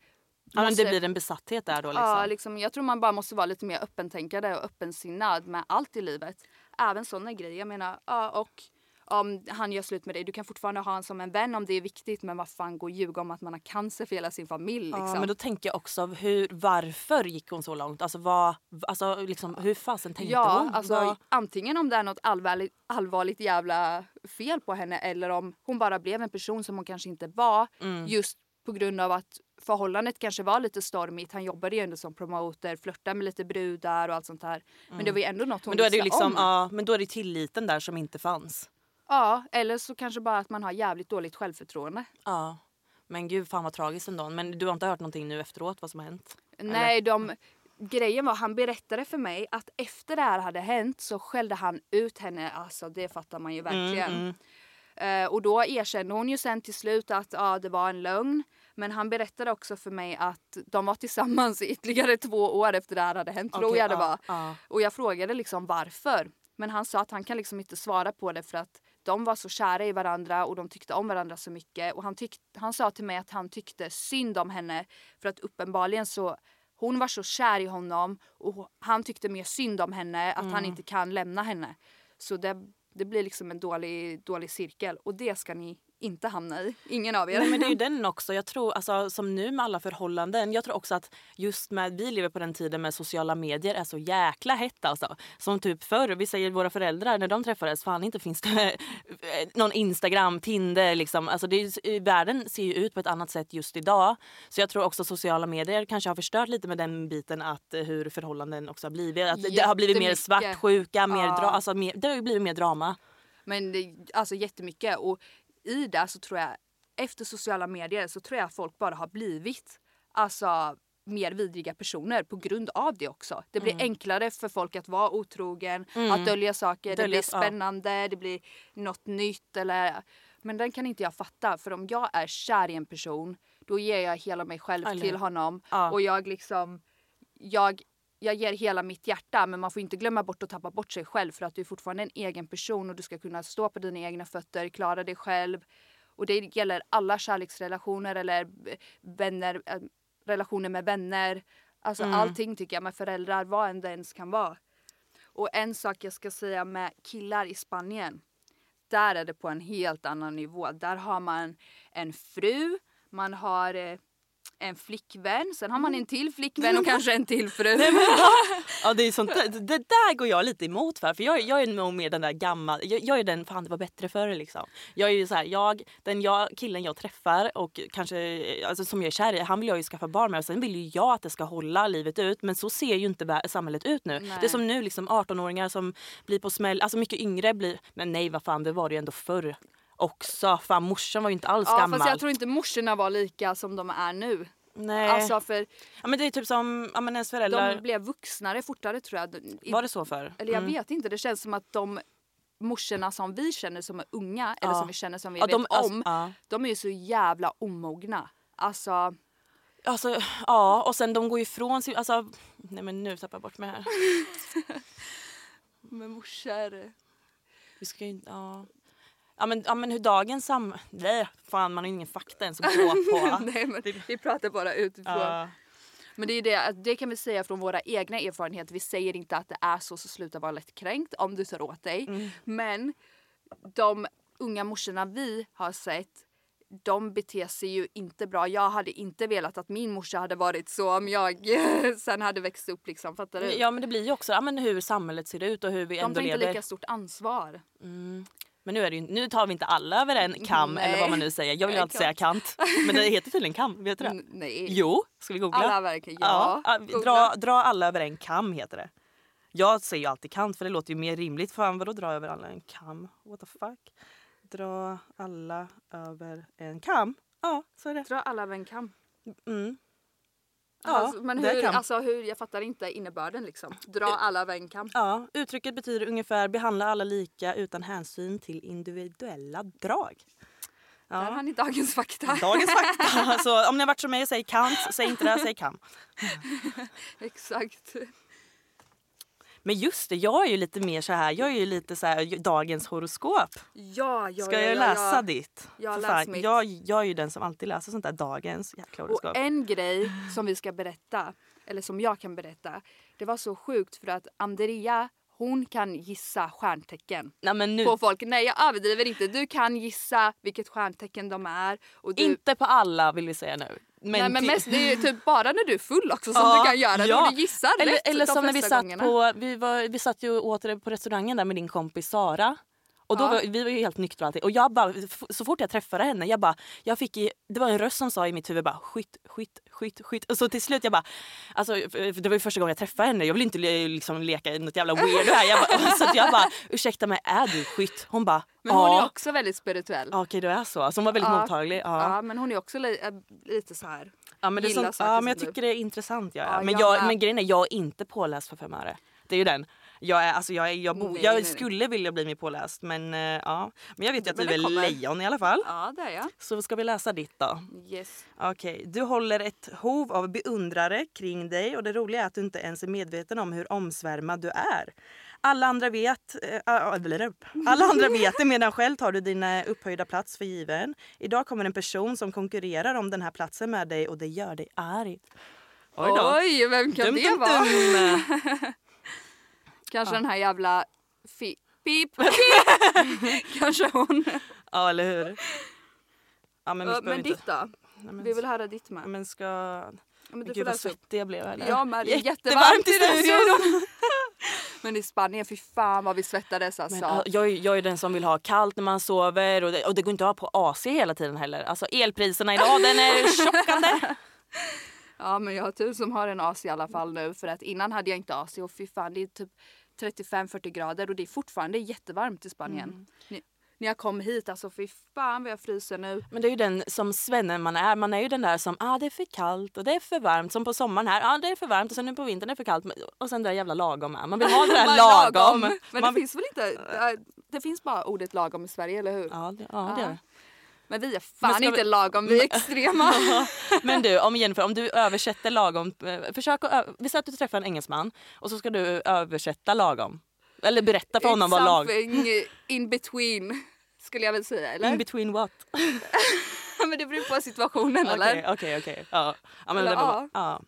Ja, men måste- det blir en besatthet där då liksom. Ja, liksom, jag tror man bara måste vara lite mer öppentänkande och öppensinnad med allt i livet. Även sådana grejer. Jag menar, ja, och om han gör slut med dig, du kan fortfarande ha honom som en vän om det är viktigt men vad fan gå och ljuga om att man har cancer för hela sin familj liksom. Ja, men då tänker jag också hur, varför gick hon så långt? Alltså, vad, alltså liksom, hur fasen tänkte ja, hon? alltså Vad- antingen om det är något allvarligt, allvarligt jävla fel på henne eller om hon bara blev en person som hon kanske inte var Mm. just på grund av att förhållandet kanske var lite stormigt. Han jobbade ju ändå som promoter, flörtade med lite brudar och allt sånt här. Men det var ju ändå något hon men då är det ju liksom, om. ja, men då är det tilliten där som inte fanns. Ja, eller så kanske bara att man har jävligt dåligt självförtroende. Ja. Men gud fan vad tragiskt ändå. Men du har inte hört någonting nu efteråt vad som har hänt? Nej, de, grejen var han berättade för mig att efter det här hade hänt så skällde han ut henne. Alltså det fattar man ju verkligen. Mm, Eh, och då erkände hon ju sen till slut att ja, det var en lögn. Men han berättade också för mig att de var tillsammans i ytterligare två år efter det här hade hänt. tror Okej, jag det var. ja. Och jag frågade liksom varför. Men han sa att han kan liksom inte svara på det för att de var så kära i varandra och de tyckte om varandra så mycket. Och han, tyck, han sa till mig att han tyckte synd om henne för att uppenbarligen så hon var så kär i honom och han tyckte mer synd om henne att Mm. han inte kan lämna henne. Så det, det blir liksom en dålig, dålig cirkel och det ska ni inte hamna i. Ingen av er. Nej, men det är ju den också. Jag tror, alltså, som nu med alla förhållanden, jag tror också att just med, vi lever på den tiden med sociala medier är så jäkla hett alltså. Som typ förr, vi säger våra föräldrar när de träffades, fan inte finns det någon Instagram, Tinder liksom. Alltså det är, världen ser ju ut på ett annat sätt just idag. Så jag tror också sociala medier kanske har förstört lite med den biten att eh, hur förhållanden också har blivit. Att det har blivit mer svartsjuka, mer Ja. dra, alltså mer, det har ju blivit mer drama. Men det, alltså jättemycket. Och i det så tror jag, efter sociala medier så tror jag folk bara har blivit alltså mer vidriga personer på grund av det också. Det blir enklare för folk att vara otrogen, att dölja saker, det Dölja- blir spännande, det blir något nytt eller men den kan inte jag fatta för om jag är kär i en person då ger jag hela mig själv Eller till honom Ja. och jag liksom jag, jag ger hela mitt hjärta men man får inte glömma bort att tappa bort sig själv för att du är fortfarande en egen person och du ska kunna stå på dina egna fötter, klara dig själv. Och det gäller alla kärleksrelationer eller vänner, eh, relationer med vänner. Alltså allting tycker jag med föräldrar, vad än det ens kan vara. Och en sak jag ska säga med killar i Spanien. Där är det på en helt annan nivå. Där har man en fru, man har eh, en flickvän, sen har man en till flickvän och kanske en till fru. Ja, det, är sånt, det, där går jag lite emot för. För jag, jag är nog mer den där gammal... Jag, jag är den, fan det var bättre förr liksom. Jag är ju så här, jag, den jag, killen jag träffar och kanske alltså, som jag är kär i, han vill jag ju skaffa barn med och sen vill ju jag att det ska hålla livet ut. Men så ser ju inte samhället ut nu. Nej. Det är som nu liksom 18-åringar som blir på smäll, alltså mycket yngre blir... Men nej vad fan det var det ju ändå förr också. Fan morsan var ju inte alls Ja gammal. fast jag tror inte morsorna var lika som de är nu. nej. Alltså för ja, men det är typ som ja, men ens föräldrar. de blev vuxnare fortare tror jag. I- Var det så förr? Eller jag Mm. vet inte, det känns som att de morsorna som vi känner som är unga eller Ja. som vi känner som vi Ja, vet de- alltså, om. ja. De är ju så jävla omogna. Alltså Alltså, ja, och sen de går ifrån sig... Alltså, nej men nu tappar jag bort mig här. med morsor. Vi ska ju, ja. Ja men, ja men hur dagens sam... Nej, fan man har ingen fakta ens att gå på. Nej men vi pratar bara utifrån. Ja. Men det är det, det kan vi säga från våra egna erfarenheter. Vi säger inte att det är så, så sluta vara lättkränkt om du tar åt dig. Mm. Men de unga morsorna vi har sett, de beter sig ju inte bra. Jag hade inte velat att min morsa hade varit så om jag sen hade växt upp liksom. Fattar du? ja men det blir ju också ja, men hur samhlet ser ut och hur vi de ändå tar inte lever. lika stort ansvar. Men nu, är det ju, nu tar vi inte alla över en kam Nej. eller vad man nu säger. Jag vill Nej, alltid säga kant. Men det heter tydligen kam, vet du det? N- Nej. Jo, ska vi googla? Alla verkar ja. ja dra, dra alla över en kam heter det. Jag säger ju alltid kant för det låter ju mer rimligt. Fan vadå dra över alla en kam? What the fuck? Dra alla över en kam? Ja, så är det. Dra alla över en kam. Mm. Ja, alltså, men hur, alltså hur, jag fattar inte innebörden liksom. Dra alla över en kam. Ja, uttrycket betyder ungefär behandla alla lika utan hänsyn till individuella drag. Där har ni dagens fakta. Dagens fakta. Så om ni har varit som mig och säger kant, säg inte det, säg kam. Exakt. Men just det, jag är ju lite mer så här, jag är ju lite så här dagens horoskop. Ja, ja, Ska ja, jag ja, läsa ja. ditt? Jag läs mitt. jag, jag är ju den som alltid läser sånt där dagens jäkla Och horoskop. en grej som vi ska berätta, eller som jag kan berätta. Det var så sjukt för att Andrea, hon kan gissa stjärntecken. Nej men nu, På folk. Nej jag överdriver inte. Du kan gissa vilket stjärntecken de är. Och du, inte på alla vill vi säga nu. Men, Nej men mest, det är typ bara när du är full också som Ja, du kan göra ja. det. Du gissar Eller, rätt eller som när vi satt gångerna. på, vi, var, vi satt ju åt på restaurangen där med din kompis Sara. Och då Ja. var, vi var ju helt nyktra och allting. Och jag bara, så fort jag träffade henne, jag bara, jag fick i, det var en röst som sa i mitt huvud bara skytt, skytt, skytt, skytt. Och så till slut jag bara, alltså det var ju första gången jag träffade henne, jag vill inte liksom leka något jävla weirdo här. Jag bara, så jag bara, ursäkta mig, är du skytt? Hon bara, Men hon är ja. också väldigt spirituell. Ja, Okej, det är så. Så hon var väldigt Ja. mottaglig. Ja. Ja men hon är också li- äh, lite så här. Ja men, det är sånt, ja, men jag du. tycker det är intressant. Ja. Ja, men, jag men grejen är jag är inte påläst för fem öre. Det är ju den. Jag, är, alltså, jag, är, jag, bo, Nej, jag nej, nej. skulle vilja bli mer påläst men, eh, ja. men jag vet ju att du är kommer. lejon i alla fall. Ja det är jag. Så ska vi läsa ditt då. Yes. Okej, du håller ett hov av beundrare kring dig och det roliga är att du inte ens är medveten om hur omsvärmad du är. Alla andra vet, äh. Alla andra vet det medan själv tar du din eh, upphöjda plats för given. Idag kommer en person som konkurrerar om den här platsen med dig och det gör dig arg. Oj. Oj vem kan Dum, det dum, vara? dum. Kanske den här jävla fi- pip. Kanske hon. Ja, eller hur? Ja, men vi men inte... ditt då? Nej, men... Vi vill höra ditt med. Men ska... Ja, men du Gud vad svettig jag blev. Eller? Ja men det är Jättevarmt jättevarmt i studion. men i Spanien, fy fan vad vi svettades alltså. Men, ja, jag, jag är den som vill ha kallt när man sover och det, och det går inte att ha på AC hela tiden heller. Alltså elpriserna idag den är chockande. Ja men jag har tur som har en AC i alla fall nu för att innan hade jag inte AC och fy fan det är typ 35-40 grader och det är fortfarande jättevarmt i Spanien. Mm. Ni- När jag kom hit alltså fy fan vad jag fryser nu. Men det är ju den som svennen man är. Man är ju den där som ah, det är för kallt och det är för varmt. Som på sommaren här, ah, det är för varmt och sen nu på vintern är det för kallt. Och sen det där jävla lagom är. Man vill ha det där lagom. Men Man det finns väl inte, äh, det finns bara ordet lagom i Sverige eller hur? Ja, det, ja, det gör det. Men vi är fan ska inte vi- lagom, vi är extrema. Men du, om Jennifer, om du översätter lagom. eh, Försök att, vi säger att du träffar en engelsman och så ska du översätta lagom. Eller berätta för honom It's vad lag... in between skulle jag väl säga eller? In between what? men det beror på situationen eller? Okej, okej. Ja. Ja, men Eller ja. ja.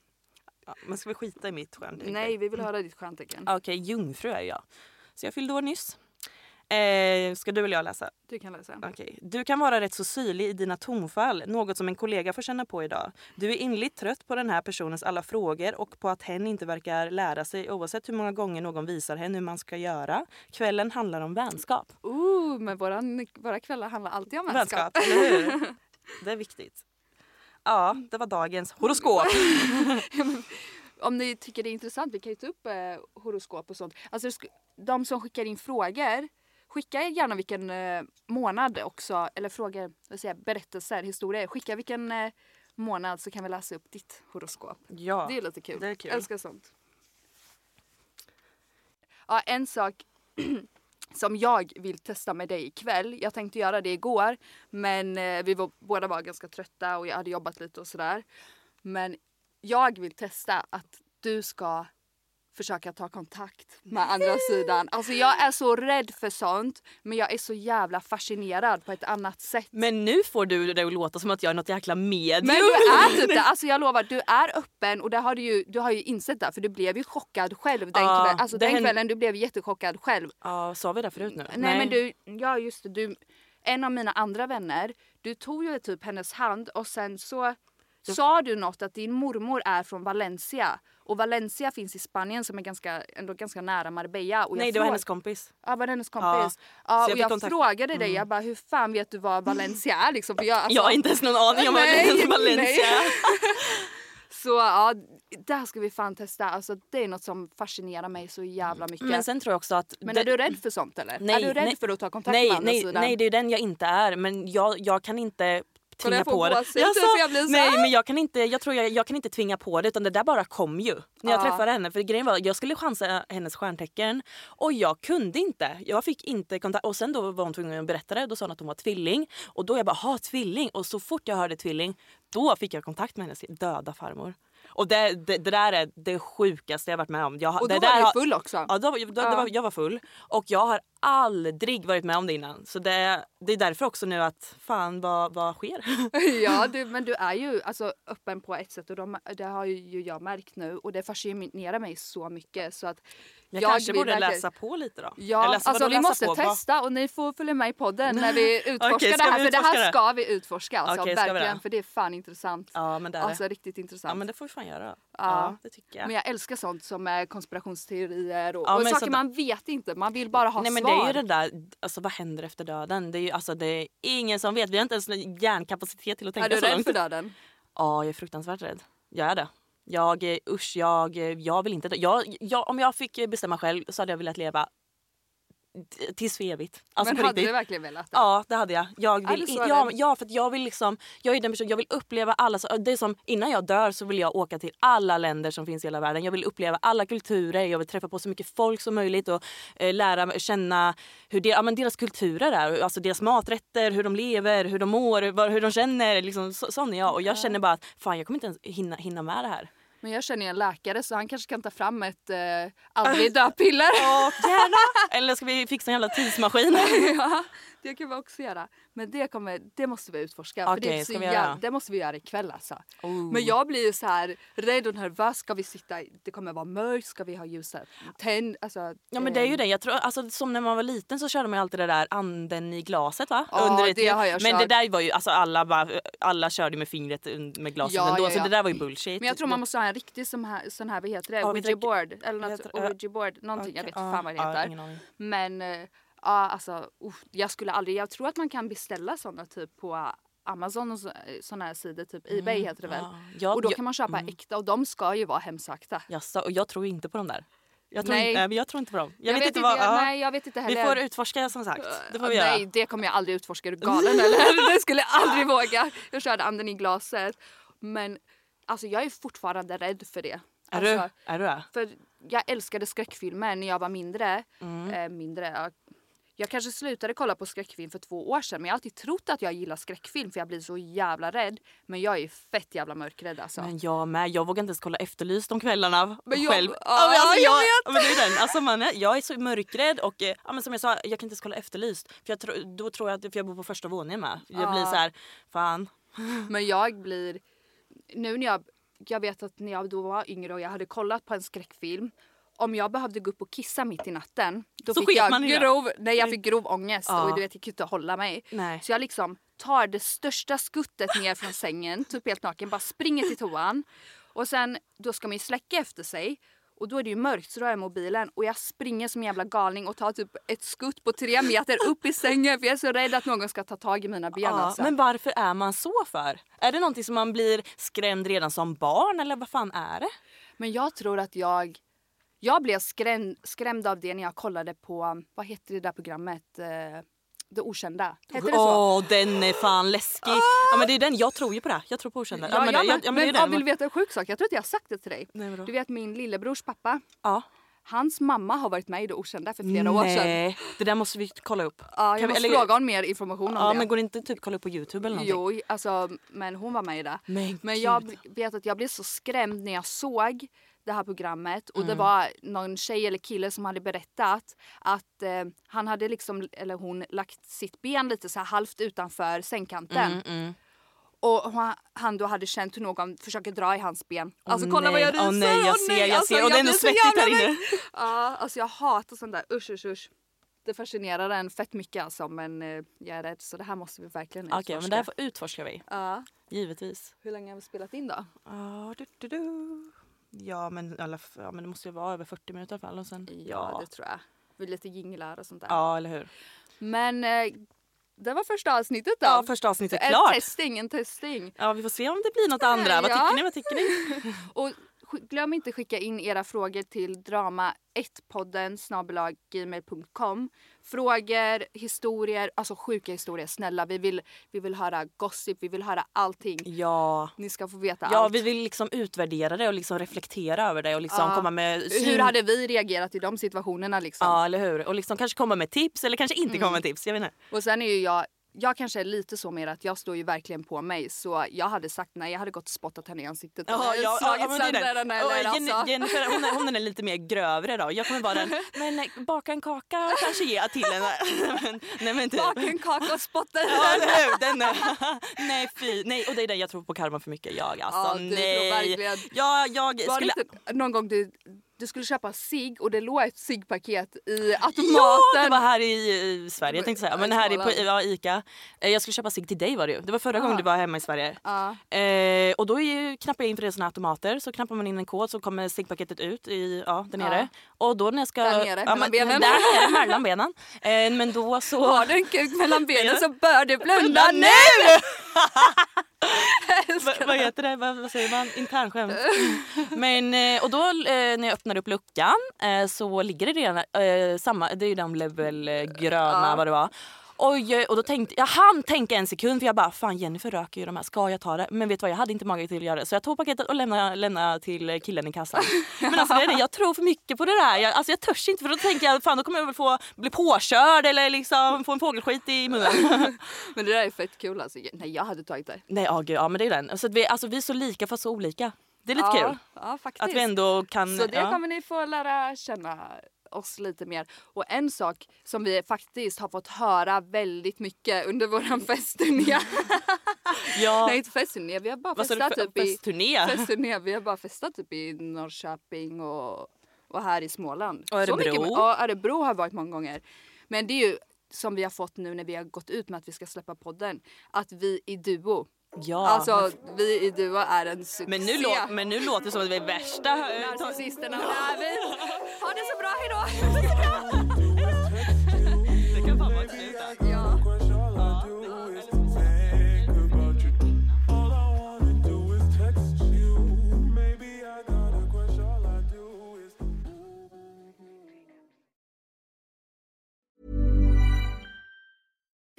Ja, Men ska vi skita i mitt stjärntecken? Nej vi vill höra ditt stjärntecken. Okej, jungfru är jag. Så jag fyllde år nyss. Eh, ska du eller jag läsa? Du kan läsa. Okej. Du kan vara rätt så syrlig i dina tonfall, något som en kollega får känna på idag. Du är inligt trött på den här personens alla frågor och på att hen inte verkar lära sig oavsett hur många gånger någon visar henne hur man ska göra. Kvällen handlar om vänskap. Ooh, men våran, våra kvällar handlar alltid om vänskap. Vänskap, eller hur? Det är viktigt. Ja, det var dagens horoskop. Om ni tycker det är intressant, vi kan ju ta upp eh, horoskop och sånt. Alltså de som skickar in frågor, skicka gärna vilken eh, månad också, eller säger, jag, berättelser, historier. Skicka vilken eh, månad så kan vi läsa upp ditt horoskop. Ja, Det är lite kul. det är kul. Jag älskar sånt. Ja, en sak som jag vill testa med dig ikväll. Jag tänkte göra det igår men eh, vi var, båda var ganska trötta och jag hade jobbat lite och sådär. Men jag vill testa att du ska försöka ta kontakt med andra sidan. Alltså jag är så rädd för sånt men jag är så jävla fascinerad på ett annat sätt. Men nu får du det att låta som att jag är något jäkla medium. Men du är typ det. Alltså jag lovar, du är öppen och det har du, ju, du har ju insett det för du blev ju chockad själv den, Ja, kväll, alltså den hände- kvällen. Du blev jättechockad själv. Ja, sa vi det förut nu? Nej, men du, ja just det. Du, en av mina andra vänner, du tog ju typ hennes hand och sen så sa du något att din mormor är från Valencia. Och Valencia finns i Spanien som är ganska, ändå ganska nära Marbella. Och jag Nej, det var hennes kompis. Ja, var hennes Ja, kompis? Ja, jag och jag kontakt- frågade dig, jag bara hur fan vet du vad Valencia är liksom? För jag, alltså, Jag har inte ens någon aning om vad ens Valencia är. Så ja, där ska vi fan testa. Alltså det är något som fascinerar mig så jävla mycket. Men sen tror jag också att... Men det- är du rädd för sånt eller? Nej, är du rädd nej. för att ta kontakt nej, med andra nej, sidan? Nej, det är den jag inte är. Men jag, jag kan inte tvinga på det. gåshud Jag typ, sa- för jag blir så nej men jag kan, inte, jag, tror jag, jag kan inte tvinga på det utan det där bara kom ju. När jag Ja. träffade henne. För grejen var jag skulle chansa hennes stjärntecken och jag kunde inte. Jag fick inte kontakt. Och sen då var hon tvungen att berätta det. Då sa hon att hon var tvilling. Och då jag bara, ha tvilling. Och så fort jag hörde tvilling då fick jag kontakt med hennes döda farmor. Och det, det, det där är det sjukaste jag varit med om. Jag, Och då det var där du har- full också. Ja, då, då, då, Ja. var, jag var full. Och jag har aldrig varit med om det innan. Så det, det är därför också nu att fan vad, vad sker? ja, du, men du är ju alltså, öppen på ett sätt och de, det har ju jag märkt nu och det fascinerar mig så mycket så att Jag, Jag kanske borde verkligen- läsa på lite då. Ja, Eller, alltså, alltså vi måste på? Testa och ni får följa med i podden när vi utforskar Okej, det här. För det här det? ska vi utforska alltså, vi verkligen. det? För det är fan intressant. Ja men det är det. Alltså riktigt intressant. Ja men det får vi fan göra. Ja, det tycker jag. Men jag älskar sånt som är konspirationsteorier och, Ja, och men saker så- man vet inte. Man vill bara ha Nej men svar. det är ju det där, alltså vad händer efter döden? Det är ju alltså det är ingen som vet. Vi har inte ens hjärnkapacitet till att tänka är du så rädd långt. för döden? Ja jag är fruktansvärt rädd. Jag är det. Jag, eh, usch jag, eh, jag vill inte dö. jag, jag, Om jag fick bestämma själv så hade jag velat leva tills för evigt. Alltså men hade riktigt. du verkligen velat det? Ja det hade jag. Jag vill, så ja, ja för jag vill liksom, jag är den personen, jag vill uppleva alla, så- det är som innan jag dör så vill jag åka till alla länder som finns i hela världen. Jag vill uppleva alla kulturer, jag vill träffa på så mycket folk som möjligt och eh, lära känna hur det, ja, men deras kulturer är. Alltså deras maträtter, hur de lever, hur de mår, hur de känner. Liksom, så, sån är jag och jag känner bara att fan jag kommer inte ens hinna, hinna med det här. Men jag känner ju en läkare så han kanske kan ta fram ett eh, aldrig dö-piller. Eller ska vi fixa en jävla tidsmaskin? ja, det kan vi också göra. Men det, kommer, det måste vi utforska. för det, är Okej, så ska vi jävla- göra? det måste vi göra ikväll alltså. Oh. Men jag blir ju så här rädd och nervös. Ska vi sitta, det kommer vara mörkt, ska vi ha ljuset tänd? Alltså, Ja men det är ju eh, det. Jag tror, alltså, som när man var liten så körde man ju alltid det där anden i glaset va? Ja, det har jag Men kört. det där var ju, alltså alla, bara, alla körde med fingret un- med glaset Ja, ändå ja, så ja. det där var ju bullshit. Men jag tror man måste ha en riktig sån här, sån här vad heter det? Ja, vi Ouija board. Eller något, heter- ja. Ouija board, någonting. Jag Okej, vet inte fan vad det heter. Men eh, ja, alltså uff, jag skulle aldrig, jag tror att man kan beställa såna typ på Amazon och sådana här sidor, typ Ebay heter det väl. Mm, ja. Och då kan man köpa äkta och de ska ju vara hemsökta. Jaså, och jag tror inte på de där. Jag tror, Nej. inte, nej, jag tror inte på dem. Jag, Jag vet, inte vad... jag, ja. Nej, jag vet inte vi heller. får utforska som sagt. Det får vi Nej, göra. det kommer jag aldrig utforska. Är du galen eller? Det skulle jag aldrig våga. Jag körde anden i glaset. Men alltså jag är fortfarande rädd för det. Är Alltså, du? Är du det? För jag älskade skräckfilmer när jag var mindre. Mm. Eh, mindre ja. Jag kanske slutade kolla på skräckfilm för två år sedan men jag har alltid trott att jag gillar skräckfilm för jag blir så jävla rädd. Men jag är fett jävla mörkrädd alltså. Men jag med. Jag vågar inte ens kolla Efterlyst om kvällarna Men jag- själv. ja, men alltså, jag jag, ja, men det är den. Alltså, man, är- jag är så mörkrädd och eh, ja, men som jag sa, jag kan inte ens kolla Efterlyst. För jag tro, då tror jag att för jag bor på första våningen med. Jag blir Ja. så här, fan. Men jag blir... Nu när jag... Jag vet att när jag då var yngre och jag hade kollat på en skräckfilm om jag behövde gå upp och kissa mitt i natten då Så fick jag man i det? grov, nej, jag fick grov ångest Ja. och du vet, jag kunde inte hålla mig. Nej. Så jag liksom tar det största skuttet ner från sängen, typ helt naken, bara springer till toan. Och sen då ska man ju släcka efter sig. Och då är det ju mörkt så då har jag mobilen och jag springer som en jävla galning och tar typ ett skutt på tre meter upp i sängen för jag är så rädd att någon ska ta tag i mina ben. Ja, alltså. men varför är man så för? Är det någonting som man blir skrämd redan som barn eller vad fan är det? Men jag tror att jag... Jag blev skrämd, skrämd av det när jag kollade på, vad heter det där programmet? Det Okända. Heter det så? Åh, den är fan läskig. Ja, men det är den. Jag tror ju på det. Jag tror på okända. Ja, men, det- men, ja, men men, det är ja, den. vill du veta en sjuk sak? Jag tror inte jag har sagt det till dig. Nej, vadå? Du vet min lillebrors pappa. Ja. Hans mamma har varit med i Det Okända för flera år sedan. Nej, det där måste vi kolla upp. Ja, jag vi- måste eller- fråga om mer information om Ja, det. men går det inte typ kolla upp på Youtube eller någonting? Jo, alltså, men hon var med i det. Men gud. jag vet att jag blev så skrämd när jag såg det här programmet och Mm. det var någon tjej eller kille som hade berättat att eh, han hade liksom, eller hon lagt sitt ben lite så här halvt utanför sängkanten. Mm, Och han- då hade känt hur någon försöker dra i hans ben. Alltså kolla vad nej. jag ryser! Åh, nej, jag Åh, ser, jag Alltså, ser. Och det är så svettigt här inne. Ja, alltså jag hatar sånt där. Usch, usch, usch. Det fascinerar en fett mycket alltså men eh, jag är rädd så det här måste vi verkligen Okej, utforska. men det här utforskar vi. Ja. Givetvis. Hur länge har vi spelat in då? Ja, du, du, du. Ja, men, alla, ja, men det måste ju vara över 40 minuter i alla fall. Och sen, Ja, det tror jag. Med lite jinglar och sånt där. ja, eller hur? Men eh, det var första avsnittet då. Ja, första avsnittet en klart. testing, en testing. Ja, vi får se om det blir något andra. Vad Ja. tycker ni? Vad tycker ni? Och glöm inte skicka in era frågor till drama1podden gmail.com. Frågor, historier, alltså sjuka historier. Snälla, vi vill, vi vill höra gossip, vi vill höra allting. Ja. Ni ska få veta Ja, allt. vi vill liksom utvärdera det och liksom reflektera över det och liksom Ja. komma med Hur hade vi reagerat i de situationerna liksom? Ja, eller hur? Och liksom kanske komma med tips eller kanske inte komma med tips. Jag vet inte. Och sen är ju jag, jag kanske är lite så mer att jag står ju verkligen på mig så jag hade sagt nej, jag hade gått och spottat henne i ansiktet och slagit men det är sönder den. den Och eller alltså. Jennifer hon är, hon är lite mer grövre då. Jag kommer vara den, men nej, baka en kaka och kanske ge till henne. men, nej men typ. Baka en kaka och spotta i Ja, hur? Den är, nej fy, nej och det är den jag tror på karma för mycket jag alltså. Ja, nej. verkligen. Ja, jag Var skulle... det inte någon gång du, du skulle köpa cigg och det låg ett ciggpaket i automaten? Ja, det var här i, i Sverige jag tänkte säga. Men här i, på ja, Ica. Eh, Jag skulle köpa cigg till dig var det ju. Det var förra gången du var hemma i Sverige. Ja. Eh, och då är knappar jag in för det såna automater. Så knappar man in en kod så kommer ciggpaketet ut i, ja, där nere. Och då när jag ska... Där nere, ja, mellan benen. Där nere mellan benen. Eh, men då så... Har du en kuk mellan benen så bör du Blunda nu! Va, vad heter det? Vad, säger man? Internskämt. Men, eh, och då eh, när jag öppnar upp luckan eh, så ligger det redan samma, det är ju de level eh, gröna Ja. vad det var. Jag- och då tänkte jag hann tänka en sekund för jag bara fan Jennifer röker ju de här, ska jag ta det? Men vet du vad jag hade inte mage till att göra det så jag tog paketet och lämnade, lämnade till killen i kassan. Men alltså det är det, jag tror för mycket på det där. Jag, alltså jag törs inte för då tänker jag fan då kommer jag väl få bli påkörd eller liksom få en fågelskit i munnen. Men det där är fett kul alltså. Nej jag hade tagit det. Nej, ja, gud, ja men det är den. Så vi, alltså, vi är så lika fast så olika. Det är lite ja, kul. Ja faktiskt. Att vi ändå kan... Så det ja. kommer ni få lära känna oss lite mer. Och en sak som vi faktiskt har fått höra väldigt mycket under våran festturné. ja. Nej inte festturné, vi har bara Vad festat Fe- typ i Festturné? festturné. Vi har bara festat typ i Norrköping och, och här i Småland. Och Så Örebro. mycket- Ja, Örebro har varit många gånger. Men det är ju som vi har fått nu när vi har gått ut med att vi ska släppa podden. Att vi i duo, Ja. alltså vi i duo är en succé. men, nu lå- men nu låter det som att vi är värsta... ta- Narcissisterna, vi. Ha det så bra, hejdå!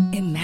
Imagine